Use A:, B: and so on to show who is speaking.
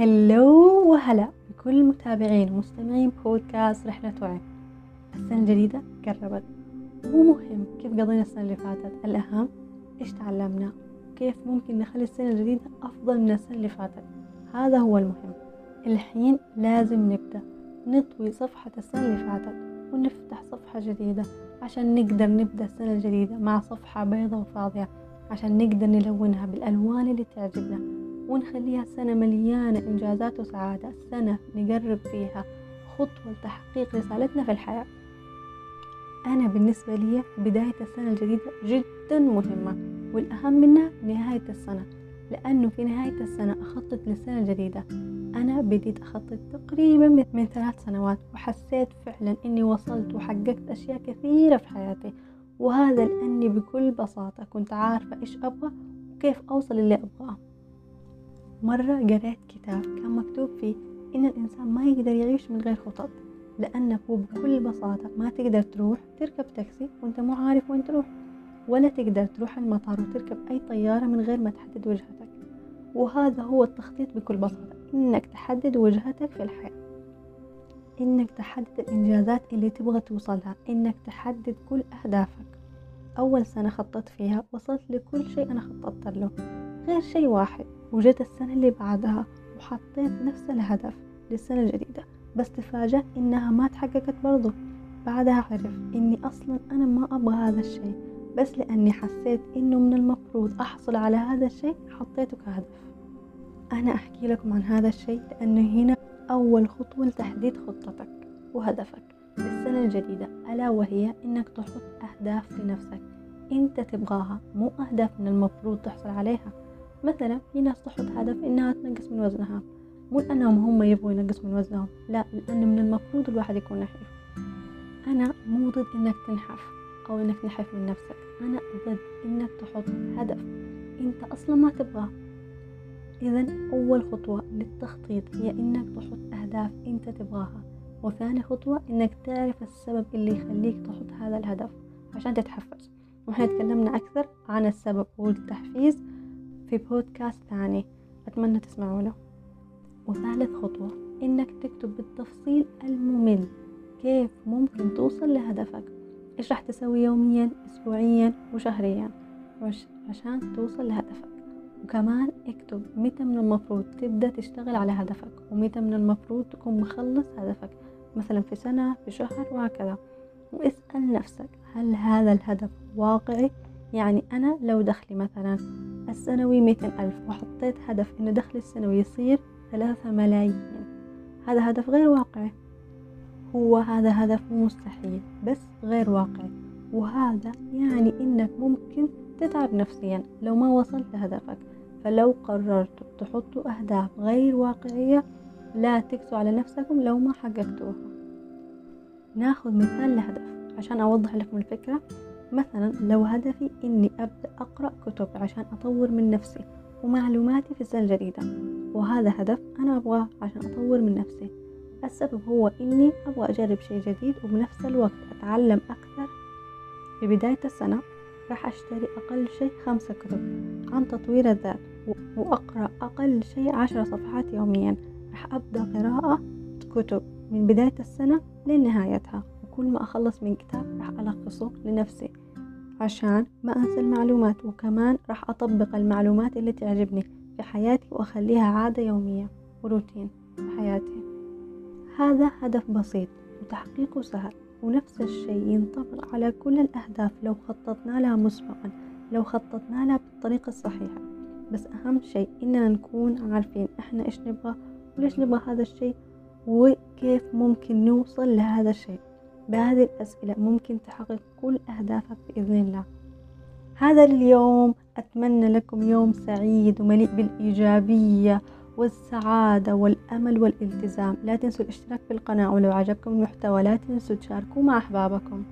A: هلو وهلا بكل متابعين ومستمعين بودكاست رحلة وعي. السنة الجديدة قربت. مو مهم كيف قضينا السنة اللي فاتت الأهم إيش تعلمنا؟ وكيف ممكن نخلي السنة الجديدة أفضل من السنة اللي فاتت؟ هذا هو المهم. الحين لازم نبدأ نطوي صفحة السنة اللي فاتت ونفتح صفحة جديدة عشان نقدر نبدأ السنة الجديدة مع صفحة بيضة وفاضية عشان نقدر نلونها بالألوان اللي تعجبنا. ونخليها سنة مليانة إنجازات وسعادة. سنة نقرب فيها خطوة لتحقيق رسالتنا في الحياة. أنا بالنسبة لي بداية السنة الجديدة جدا مهمة والأهم منها نهاية السنة لأنه في نهاية السنة أخطط للسنة الجديدة. أنا بديت أخطط تقريبا من ثلاث سنوات وحسيت فعلا إني وصلت وحققت أشياء كثيرة في حياتي. وهذا لأني بكل بساطة كنت عارفة إيش أبغى وكيف أوصل اللي أبغاه. مرة قريت كتاب كان مكتوب فيه إن الإنسان ما يقدر يعيش من غير خطط لأنك بكل بساطة ما تقدر تروح تركب تاكسي وأنت مو عارف وين تروح ولا تقدر تروح المطار وتركب أي طيارة من غير ما تحدد وجهتك. وهذا هو التخطيط بكل بساطة إنك تحدد وجهتك في الحياة. إنك تحدد الإنجازات اللي تبغى توصلها إنك تحدد كل أهدافك. أول سنة خططت فيها وصلت لكل شيء أنا خططت له. غير شيء واحد وجت السنة اللي بعدها وحطيت نفس الهدف للسنة الجديدة بس تفاجأت إنها ما تحققت برضو. بعدها عرف إني أصلا أنا ما أبغى هذا الشيء بس لأني حسيت إنه من المفروض أحصل على هذا الشيء حطيته كهدف أنا أحكي لكم عن هذا الشيء لأنه هنا أول خطوة لتحديد خطتك وهدفك للسنة الجديدة ألا وهي إنك تحط أهداف لنفسك. أنت تبغاها مو أهداف من المفروض تحصل عليها. مثلا في ناس تحط هدف إنها تنقص من وزنها. مو لأنهم هم يبغوا ينقص من وزنهم لا لأن من المفروض الواحد يكون نحيف. أنا مو ضد إنك تنحف أو إنك نحف من نفسك. أنا ضد إنك تحط هدف أنت أصلا ما تبغاه. إذا أول خطوة للتخطيط هي إنك تحط أهداف أنت تبغاها. وثاني خطوة إنك تعرف السبب اللي يخليك تحط هذا الهدف عشان تتحفز. وإحنا تكلمنا أكثر عن السبب والتحفيز. في بودكاست ثاني. أتمنى تسمعوا له وثالث خطوة إنك تكتب بالتفصيل الممل. كيف ممكن توصل لهدفك؟ إيش راح تسوي يوميا أسبوعيا وشهريا؟ عشان توصل لهدفك. وكمان اكتب متى من المفروض تبدأ تشتغل على هدفك ومتى من المفروض تكون مخلص هدفك. مثلا في سنة في شهر وهكذا. واسأل نفسك هل هذا الهدف واقعي؟ يعني أنا لو دخلي مثلا السنوي مئتين ألف وحطيت هدف إنه دخلي السنوي يصير ثلاثة ملايين. هذا هدف غير واقعي. هو هذا هدف مستحيل بس غير واقعي. وهذا يعني إنك ممكن تتعب نفسيا لو ما وصلت لهدفك فلو قررتوا تحطوا أهداف غير واقعية لا تكسوا على نفسكم لو ما حققتوها. ناخذ مثال لهدف عشان أوضح لكم الفكرة. مثلا لو هدفي إني أبدأ أقرأ كتب عشان أطور من نفسي ومعلوماتي في السنة الجديدة وهذا هدف أنا أبغاه عشان أطور من نفسي. السبب هو إني أبغى أجرب شيء جديد وبنفس الوقت أتعلم أكثر. في بداية السنة راح أشتري أقل شيء خمسة كتب عن تطوير الذات وأقرأ أقل شيء عشر صفحات يوميا. راح أبدأ قراءة كتب من بداية السنة لنهايتها وكل ما أخلص من كتاب راح ألخصه لنفسي. عشان ما أنسى المعلومات وكمان راح أطبق المعلومات اللي تعجبني في حياتي وأخليها عادة يومية وروتين في حياتي. هذا هدف بسيط وتحقيقه سهل ونفس الشيء ينطبق على كل الأهداف لو خططنا لها مسبقا لو خططنا لها بالطريقة الصحيحة. بس أهم شيء إننا نكون عارفين إحنا إيش نبغى وليش نبغى هذا الشيء وكيف ممكن نوصل لهذا الشيء. بهذه الأسئلة ممكن تحقق كل أهدافك بإذن الله. هذا اليوم أتمنى لكم يوم سعيد ومليء بالإيجابية والسعادة والأمل والالتزام. لا تنسوا الاشتراك في القناة ولو عجبكم المحتوى لا تنسوا تشاركوا مع أحبابكم.